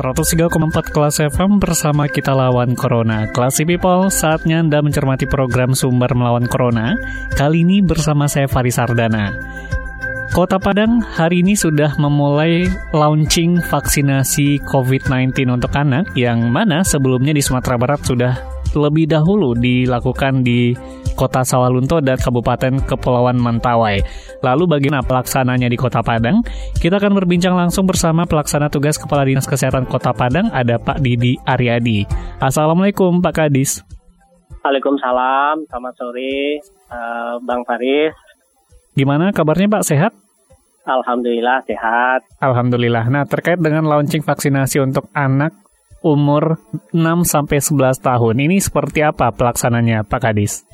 103,4 kelas FM bersama kita lawan Corona. Classy People, saatnya Anda mencermati program Sumber Melawan Corona. Kali ini bersama saya Faris Sardana. Kota Padang hari ini sudah memulai launching vaksinasi COVID-19 untuk anak yang mana sebelumnya di Sumatera Barat sudah lebih dahulu dilakukan di Kota Sawalunto dan Kabupaten Kepulauan Mentawai. Lalu bagaimana pelaksananya di Kota Padang? Kita akan berbincang langsung bersama pelaksana tugas Kepala Dinas Kesehatan Kota Padang, ada Pak Didi Aryadi. Assalamualaikum Pak Kadis. Waalaikumsalam, selamat sore uh, Bang Faris. Gimana kabarnya Pak, sehat? Alhamdulillah sehat. Alhamdulillah. Nah, terkait dengan launching vaksinasi untuk anak umur 6 sampai 11 tahun, ini seperti apa pelaksananya Pak Kadis?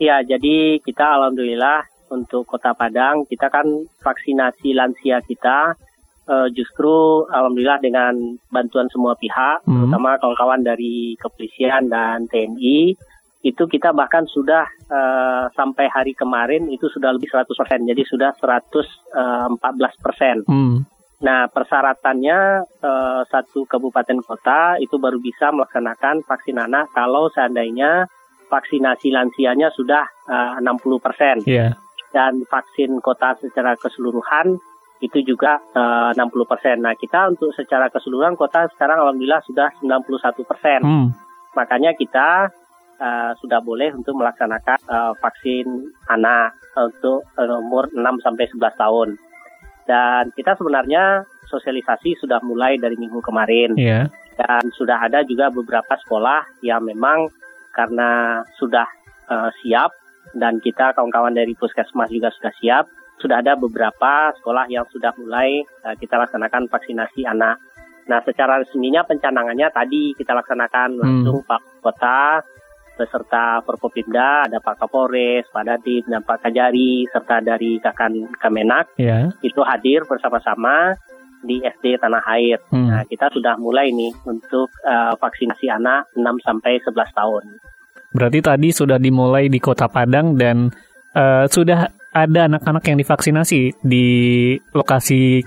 Ya, jadi kita alhamdulillah untuk Kota Padang kita kan vaksinasi lansia kita uh, justru alhamdulillah dengan bantuan semua pihak, hmm. terutama kawan-kawan dari kepolisian dan TNI itu kita bahkan sudah uh, sampai hari kemarin itu sudah lebih 100 persen, jadi sudah 114 eh, persen. Hmm. Nah persyaratannya uh, satu kabupaten kota itu baru bisa melaksanakan vaksin anak kalau seandainya vaksinasi lansianya sudah uh, 60 persen. Yeah. Dan vaksin kota secara keseluruhan itu juga uh, 60 persen. Nah kita untuk secara keseluruhan kota sekarang alhamdulillah sudah 91 persen. Hmm. Makanya kita uh, sudah boleh untuk melaksanakan uh, vaksin anak untuk uh, umur 6 sampai 11 tahun. Dan kita sebenarnya sosialisasi sudah mulai dari minggu kemarin. Yeah. Dan sudah ada juga beberapa sekolah yang memang karena sudah uh, siap dan kita kawan-kawan dari puskesmas juga sudah siap. Sudah ada beberapa sekolah yang sudah mulai uh, kita laksanakan vaksinasi anak. Nah, secara resminya pencanangannya tadi kita laksanakan hmm. langsung Pak Kota beserta Forkopimda, ada Pak Kapolres, Pak Dadip, dan Pak Kajari, serta dari Kakan Kemenak, yeah. itu hadir bersama-sama di SD Tanah Air. Hmm. Nah, kita sudah mulai nih untuk uh, vaksinasi anak 6 sampai 11 tahun. Berarti tadi sudah dimulai di Kota Padang dan uh, sudah ada anak-anak yang divaksinasi di lokasi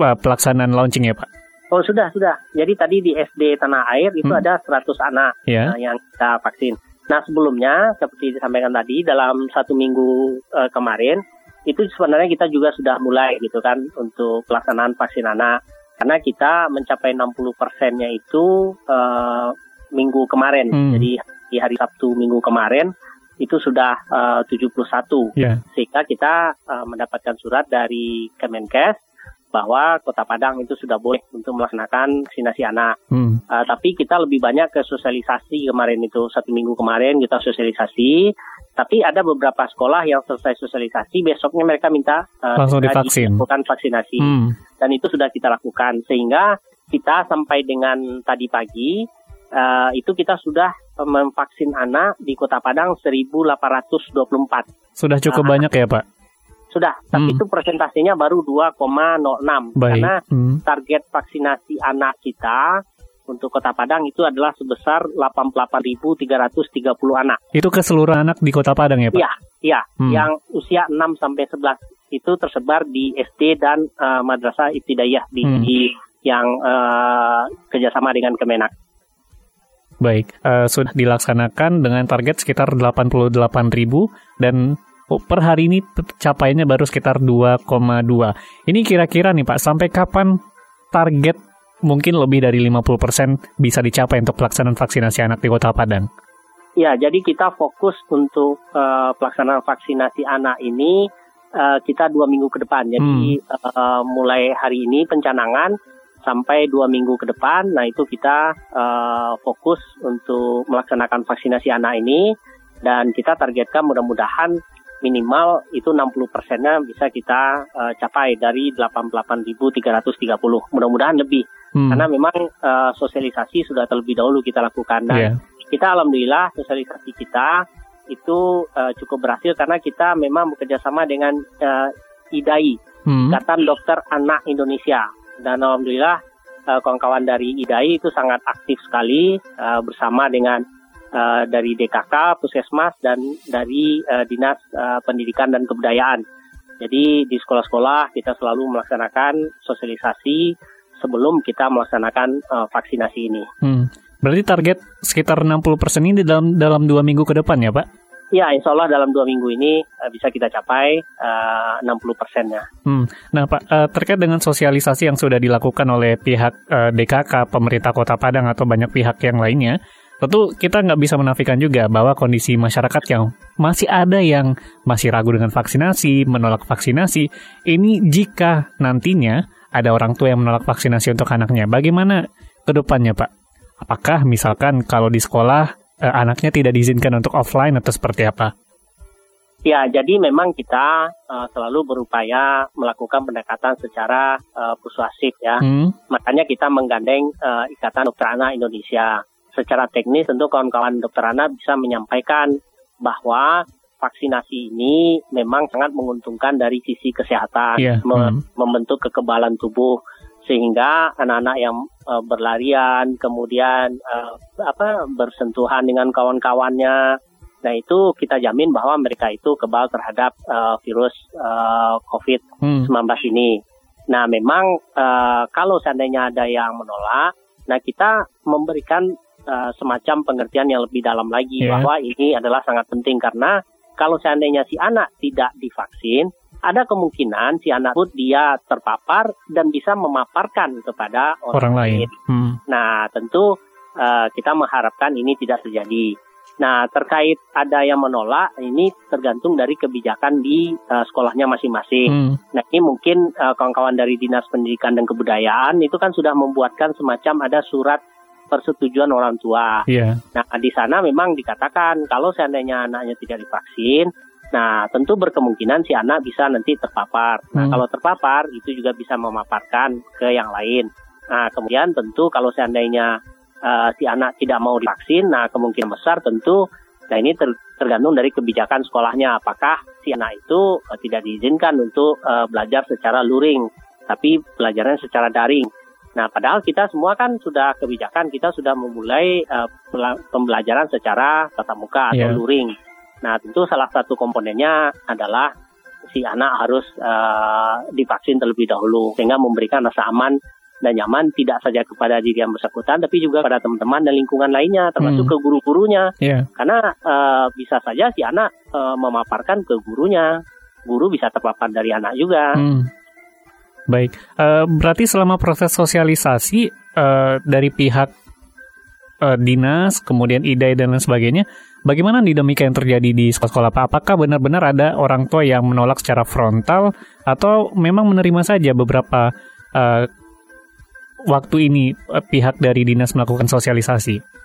uh, pelaksanaan launching ya, Pak? Oh, sudah, sudah. Jadi tadi di SD Tanah Air itu hmm. ada 100 anak yeah. uh, yang kita vaksin. Nah, sebelumnya seperti disampaikan tadi dalam satu minggu uh, kemarin itu sebenarnya kita juga sudah mulai gitu kan untuk pelaksanaan vaksin anak karena kita mencapai 60 persennya itu uh, minggu kemarin hmm. jadi di hari Sabtu minggu kemarin itu sudah uh, 71 yeah. sehingga kita uh, mendapatkan surat dari Kemenkes bahwa Kota Padang itu sudah boleh untuk melaksanakan vaksinasi anak. Hmm. Uh, tapi kita lebih banyak ke sosialisasi kemarin itu satu minggu kemarin kita sosialisasi. Tapi ada beberapa sekolah yang selesai sosialisasi besoknya mereka minta uh, langsung divaksin. Bukan vaksinasi. Hmm. Dan itu sudah kita lakukan sehingga kita sampai dengan tadi pagi uh, itu kita sudah memvaksin anak di Kota Padang 1824. Sudah cukup uh, banyak ya Pak? Sudah, tapi hmm. itu presentasinya baru 2,06 karena hmm. target vaksinasi anak kita untuk Kota Padang itu adalah sebesar 88.330 anak. Itu keseluruhan anak di Kota Padang ya, Pak? Iya, iya. Hmm. Yang usia 6 sampai 11 itu tersebar di SD dan uh, Madrasah Ibtidaiyah di, hmm. di yang uh, kerjasama dengan Kemenak. Baik, uh, sudah dilaksanakan dengan target sekitar 88.000 dan Oh, per hari ini capainya baru sekitar 2,2. Ini kira-kira nih Pak, sampai kapan target mungkin lebih dari 50% bisa dicapai untuk pelaksanaan vaksinasi anak di Kota Padang? Ya, jadi kita fokus untuk uh, pelaksanaan vaksinasi anak ini uh, kita dua minggu ke depan. Jadi hmm. uh, mulai hari ini pencanangan sampai dua minggu ke depan. Nah itu kita uh, fokus untuk melaksanakan vaksinasi anak ini dan kita targetkan mudah-mudahan minimal itu 60 persennya bisa kita uh, capai dari 88.330. Mudah-mudahan lebih. Hmm. Karena memang uh, sosialisasi sudah terlebih dahulu kita lakukan. Dan yeah. kita alhamdulillah sosialisasi kita itu uh, cukup berhasil karena kita memang bekerja sama dengan uh, IDAI, hmm. Ikatan Dokter Anak Indonesia. Dan alhamdulillah uh, kawan-kawan dari IDAI itu sangat aktif sekali uh, bersama dengan uh, dari DKK, Puskesmas dan dari uh, Dinas uh, Pendidikan dan Kebudayaan. Jadi di sekolah-sekolah kita selalu melaksanakan sosialisasi sebelum kita melaksanakan uh, vaksinasi ini. Hmm. Berarti target sekitar 60% ini dalam dalam dua minggu ke depan ya Pak? Ya, insya Allah dalam dua minggu ini uh, bisa kita capai uh, 60 persennya. Hmm. Nah, Pak, uh, terkait dengan sosialisasi yang sudah dilakukan oleh pihak uh, DKK, pemerintah Kota Padang atau banyak pihak yang lainnya, Tentu kita nggak bisa menafikan juga bahwa kondisi masyarakat yang masih ada yang masih ragu dengan vaksinasi, menolak vaksinasi, ini jika nantinya ada orang tua yang menolak vaksinasi untuk anaknya, bagaimana ke depannya Pak? Apakah misalkan kalau di sekolah eh, anaknya tidak diizinkan untuk offline atau seperti apa? Ya, jadi memang kita uh, selalu berupaya melakukan pendekatan secara uh, persuasif ya. Hmm. Makanya kita menggandeng uh, Ikatan Dokter Anak Indonesia secara teknis tentu kawan-kawan dokter anak bisa menyampaikan bahwa vaksinasi ini memang sangat menguntungkan dari sisi kesehatan, yeah. mem mm. membentuk kekebalan tubuh sehingga anak-anak yang uh, berlarian kemudian uh, apa bersentuhan dengan kawan-kawannya nah itu kita jamin bahwa mereka itu kebal terhadap uh, virus uh, COVID-19 hmm. ini. Nah, memang uh, kalau seandainya ada yang menolak, nah kita memberikan uh, semacam pengertian yang lebih dalam lagi yeah. bahwa ini adalah sangat penting karena kalau seandainya si anak tidak divaksin, ada kemungkinan si anak pun dia terpapar dan bisa memaparkan kepada orang, orang lain. Hmm. Nah, tentu uh, kita mengharapkan ini tidak terjadi. Nah, terkait ada yang menolak, ini tergantung dari kebijakan di uh, sekolahnya masing-masing. Hmm. Nah, ini mungkin uh, kawan-kawan dari Dinas Pendidikan dan Kebudayaan itu kan sudah membuatkan semacam ada surat persetujuan orang tua. Yeah. Nah, di sana memang dikatakan kalau seandainya anaknya tidak divaksin, nah tentu berkemungkinan si anak bisa nanti terpapar. Nah, hmm. kalau terpapar itu juga bisa memaparkan ke yang lain. Nah, kemudian tentu kalau seandainya uh, si anak tidak mau divaksin, nah kemungkinan besar tentu nah ini ter, tergantung dari kebijakan sekolahnya apakah si anak itu uh, tidak diizinkan untuk uh, belajar secara luring, tapi pelajaran secara daring. Nah, padahal kita semua kan sudah kebijakan, kita sudah memulai uh, pembelajaran secara tatap muka atau yeah. luring. Nah, tentu salah satu komponennya adalah si anak harus uh, divaksin terlebih dahulu sehingga memberikan rasa aman dan nyaman tidak saja kepada diri yang bersangkutan tapi juga pada teman-teman dan lingkungan lainnya termasuk hmm. ke guru-gurunya yeah. karena uh, bisa saja si anak uh, memaparkan ke gurunya guru bisa terpapar dari anak juga hmm. Baik, uh, berarti selama proses sosialisasi uh, dari pihak uh, dinas, kemudian IDAI dan lain sebagainya, bagaimana dinamika yang terjadi di sekolah-sekolah Pak? Apakah benar-benar ada orang tua yang menolak secara frontal atau memang menerima saja beberapa uh, waktu ini uh, pihak dari dinas melakukan sosialisasi?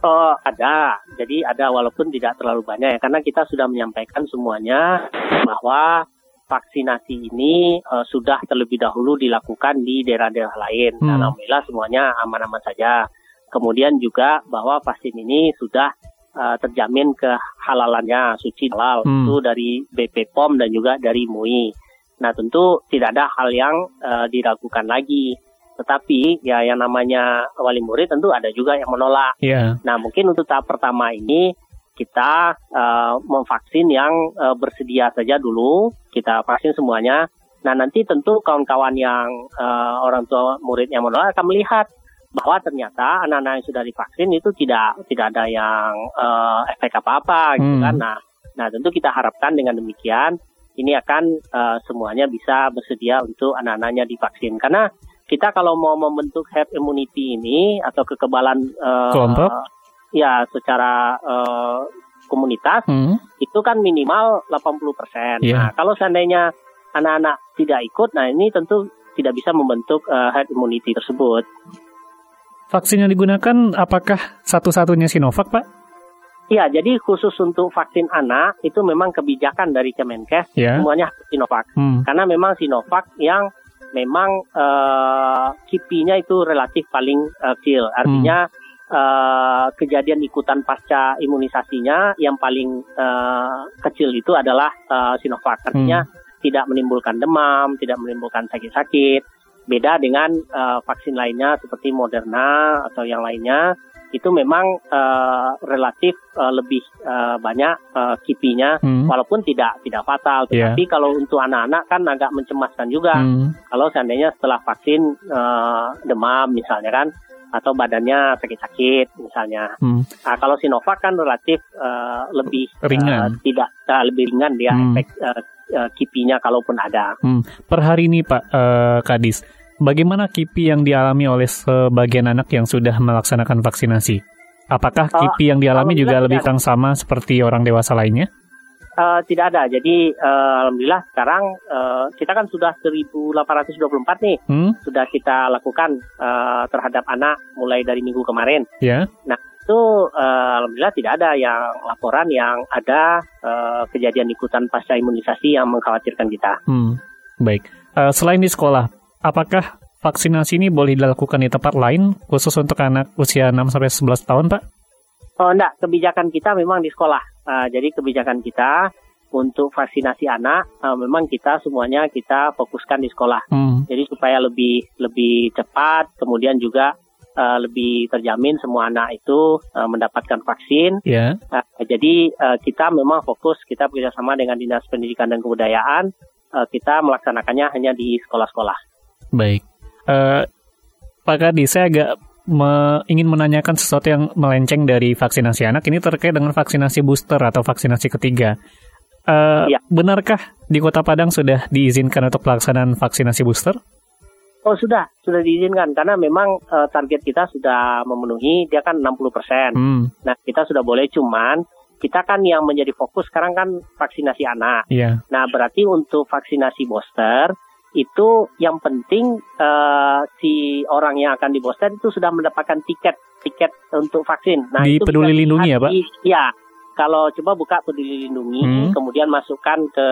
Oh, ada. Jadi ada walaupun tidak terlalu banyak ya karena kita sudah menyampaikan semuanya bahwa vaksinasi ini uh, sudah terlebih dahulu dilakukan di daerah-daerah lain. Hmm. Dan alhamdulillah semuanya aman-aman saja. Kemudian juga bahwa vaksin ini sudah uh, terjamin kehalalannya, suci halal hmm. itu dari BP POM dan juga dari MUI. Nah tentu tidak ada hal yang uh, diragukan lagi. Tetapi ya yang namanya wali murid tentu ada juga yang menolak. Yeah. Nah mungkin untuk tahap pertama ini kita uh, memvaksin yang uh, bersedia saja dulu, kita vaksin semuanya. Nah nanti tentu kawan-kawan yang uh, orang tua murid yang menolak akan melihat bahwa ternyata anak-anak yang sudah divaksin itu tidak tidak ada yang uh, efek apa-apa gitu hmm. kan. Nah, nah tentu kita harapkan dengan demikian ini akan uh, semuanya bisa bersedia untuk anak-anaknya divaksin karena kita kalau mau membentuk herd immunity ini atau kekebalan uh, kelompok ya secara uh, komunitas hmm. itu kan minimal 80%. Yeah. Nah, kalau seandainya anak-anak tidak ikut, nah ini tentu tidak bisa membentuk uh, herd immunity tersebut. Vaksin yang digunakan apakah satu-satunya Sinovac, Pak? Iya, jadi khusus untuk vaksin anak itu memang kebijakan dari Kemenkes Ya. semuanya Sinovac. Hmm. Karena memang Sinovac yang memang eh, kipinya itu relatif paling eh, kecil. Artinya eh, kejadian ikutan pasca imunisasinya yang paling eh, kecil itu adalah eh, Sinovac. Artinya tidak menimbulkan demam, tidak menimbulkan sakit-sakit. Beda dengan eh, vaksin lainnya seperti Moderna atau yang lainnya itu memang eh, relatif eh, lebih eh, banyak eh, kipinya Hmm. walaupun tidak tidak fatal. Iya. Tetapi kalau untuk anak-anak kan agak mencemaskan juga. Hmm. Kalau seandainya setelah vaksin eh, demam misalnya kan atau badannya sakit-sakit misalnya. Hmm. Nah, kalau Sinovac kan relatif eh, lebih eh, Ringan. tidak eh, lebih ringan dia Hmm. efek eh, kipinya kalaupun ada. Hmm. Per hari ini Pak eh, Kadis, bagaimana kipi yang dialami oleh sebagian anak yang sudah melaksanakan vaksinasi? Apakah kipi yang dialami juga lebih kurang sama seperti orang dewasa lainnya? Eh, tidak ada. Jadi eh, alhamdulillah sekarang eh, kita kan sudah 1824 nih Hmm? sudah kita lakukan eh, terhadap anak mulai dari minggu kemarin. Ya. itu eh, alhamdulillah tidak ada yang laporan yang ada eh, kejadian ikutan pasca imunisasi yang mengkhawatirkan kita. Hmm. Baik. Eh, selain di sekolah, apakah vaksinasi ini boleh dilakukan di tempat lain khusus untuk anak usia 6 sampai 11 tahun, Pak? Oh enggak, kebijakan kita memang di sekolah. Eh, jadi kebijakan kita untuk vaksinasi anak eh, memang kita semuanya kita fokuskan di sekolah. Hmm. Jadi supaya lebih lebih cepat, kemudian juga eh, lebih terjamin semua anak itu eh, mendapatkan vaksin. Ya. Nah, jadi eh, kita memang fokus kita bekerjasama dengan Dinas Pendidikan dan Kebudayaan eh, kita melaksanakannya hanya di sekolah-sekolah. Baik. Eh, Pak Kadi, saya agak me- ingin menanyakan sesuatu yang melenceng dari vaksinasi anak. Ini terkait dengan vaksinasi booster atau vaksinasi ketiga. Eh, Iya. Benarkah di Kota Padang sudah diizinkan untuk pelaksanaan vaksinasi booster? Oh sudah, sudah diizinkan karena memang eh, target kita sudah memenuhi dia kan 60%. Hmm, Nah, kita sudah boleh cuman kita kan yang menjadi fokus sekarang kan vaksinasi anak. iya. Nah, berarti untuk vaksinasi booster itu yang penting eh, si orang yang akan di booster itu sudah mendapatkan tiket tiket untuk vaksin. Nah, Di itu Peduli Lindungi ya, Pak? Iya. Kalau coba buka Peduli Lindungi, Hmm. kemudian masukkan ke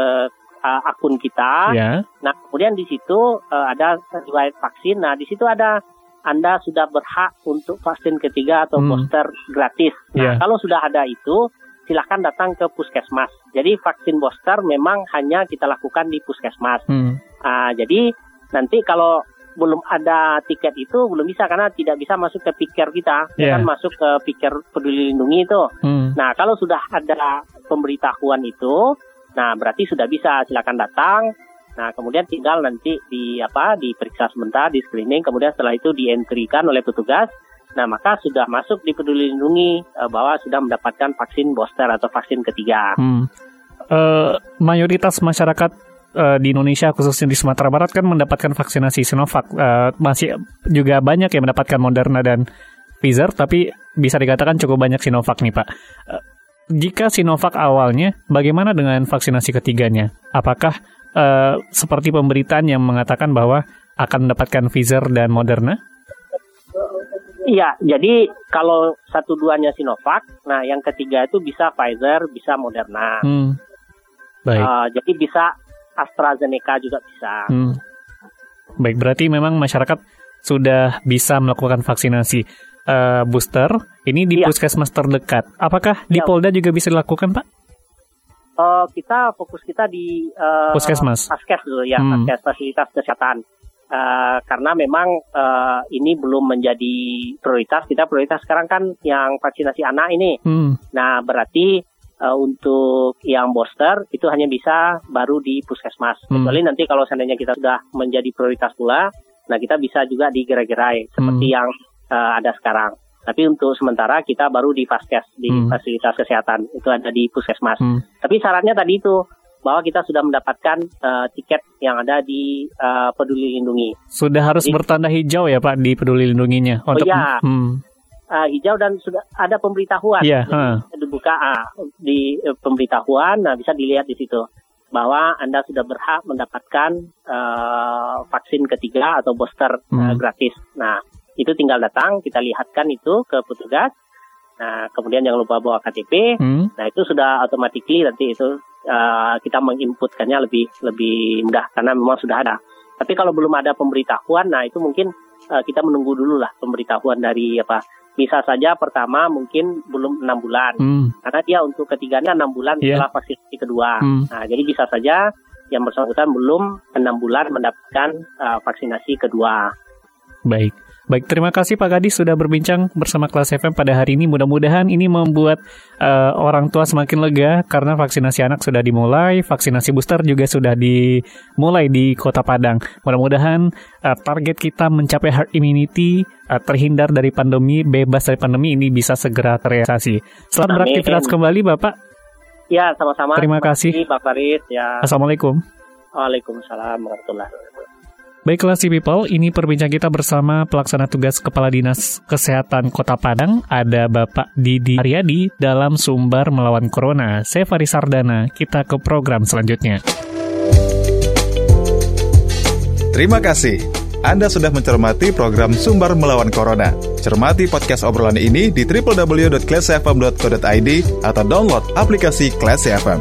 eh, akun kita. Ya. Nah, kemudian di situ eh, ada riwayat vaksin. Nah, di situ ada Anda sudah berhak untuk vaksin ketiga atau Hmm. booster gratis. Nah, Iya. kalau sudah ada itu, silakan datang ke puskesmas. Jadi vaksin booster memang hanya kita lakukan di puskesmas. Hmm. Ah, jadi nanti kalau belum ada tiket itu belum bisa karena tidak bisa masuk ke piker kita, ya kan masuk ke piker peduli lindungi itu. Hmm. Nah, kalau sudah ada pemberitahuan itu, nah berarti sudah bisa silakan datang. Nah, kemudian tinggal nanti di apa diperiksa sebentar, di screening, kemudian setelah itu dientrikan oleh petugas. Nah, maka sudah masuk di Peduli Lindungi eh, bahwa sudah mendapatkan vaksin booster atau vaksin ketiga. Hmm. Eh, mayoritas masyarakat eh, di Indonesia khususnya di Sumatera Barat kan mendapatkan vaksinasi Sinovac. Eh, masih juga banyak yang mendapatkan Moderna dan Pfizer, tapi bisa dikatakan cukup banyak Sinovac nih Pak. Eh, jika Sinovac awalnya, bagaimana dengan vaksinasi ketiganya? Apakah eh, seperti pemberitaan yang mengatakan bahwa akan mendapatkan Pfizer dan Moderna? Iya, jadi kalau satu duanya Sinovac, nah yang ketiga itu bisa Pfizer, bisa Moderna. Hmm. Baik. Eh, jadi bisa AstraZeneca juga bisa. Hmm. Baik, berarti memang masyarakat sudah bisa melakukan vaksinasi eh, booster. Ini di Iya. puskesmas terdekat. Apakah di Iya. Polda juga bisa dilakukan, Pak? Eh, kita fokus kita di eh, Puskesmas. Paskes dulu ya, Hmm. Paskes fasilitas kesehatan. Eh, karena memang eh, ini belum menjadi prioritas. Kita prioritas sekarang kan yang vaksinasi anak ini. Hmm. Nah, berarti eh, untuk yang booster itu hanya bisa baru di puskesmas. Hmm. Kecuali nanti kalau seandainya kita sudah menjadi prioritas pula, nah kita bisa juga di gerai-gerai seperti Hmm. yang eh, ada sekarang. Tapi untuk sementara kita baru di Paskes, di Hmm. fasilitas kesehatan. Itu ada di puskesmas. Hmm. Tapi syaratnya tadi itu bahwa kita sudah mendapatkan eh, tiket yang ada di eh, Peduli Lindungi. Sudah harus Jadi- bertanda hijau ya, Pak, di peduli lindunginya Oh, iya. Hmm. Eh, hijau dan sudah ada pemberitahuan. Jadi, ha. dibuka ah, di eh, pemberitahuan, nah bisa dilihat di situ bahwa Anda sudah berhak mendapatkan eh, vaksin ketiga atau booster eh, Hmm. gratis. Nah, itu tinggal datang, kita lihatkan itu ke petugas. Nah, kemudian jangan lupa bawa KTP. Hmm. Nah, itu sudah automatically nanti itu uh, kita menginputkannya lebih lebih mudah karena memang sudah ada. Tapi kalau belum ada pemberitahuan, nah itu mungkin uh, kita menunggu dulu lah pemberitahuan dari apa. Bisa saja pertama mungkin belum enam bulan, Hmm. karena dia untuk ketiganya enam bulan Iya. setelah vaksinasi kedua. Hmm. Nah, jadi bisa saja yang bersangkutan belum enam bulan mendapatkan uh, vaksinasi kedua. Baik. Baik, terima kasih Pak Gadis sudah berbincang bersama Kelas FM pada hari ini. Mudah-mudahan ini membuat eh, orang tua semakin lega karena vaksinasi anak sudah dimulai, vaksinasi booster juga sudah dimulai di Kota Padang. Mudah-mudahan eh, target kita mencapai herd immunity, eh, terhindar dari pandemi, bebas dari pandemi ini bisa segera terrealisasi. Selamat Amin. beraktivitas kembali Bapak. Ya, sama-sama. Terima kasih. Pak Farid. Ya, Assalamualaikum. Waalaikumsalam warahmatullahi wabarakatuh. Baiklah si people, ini perbincangan kita bersama pelaksana tugas Kepala Dinas Kesehatan Kota Padang, ada Bapak Didi Aryadi dalam Sumber Melawan Corona. Saya Faris Sardana, kita ke program selanjutnya. Terima kasih. Anda sudah mencermati program Sumber Melawan Corona. Cermati podcast obrolan ini di www.classfm.co.id atau download aplikasi Classy FM.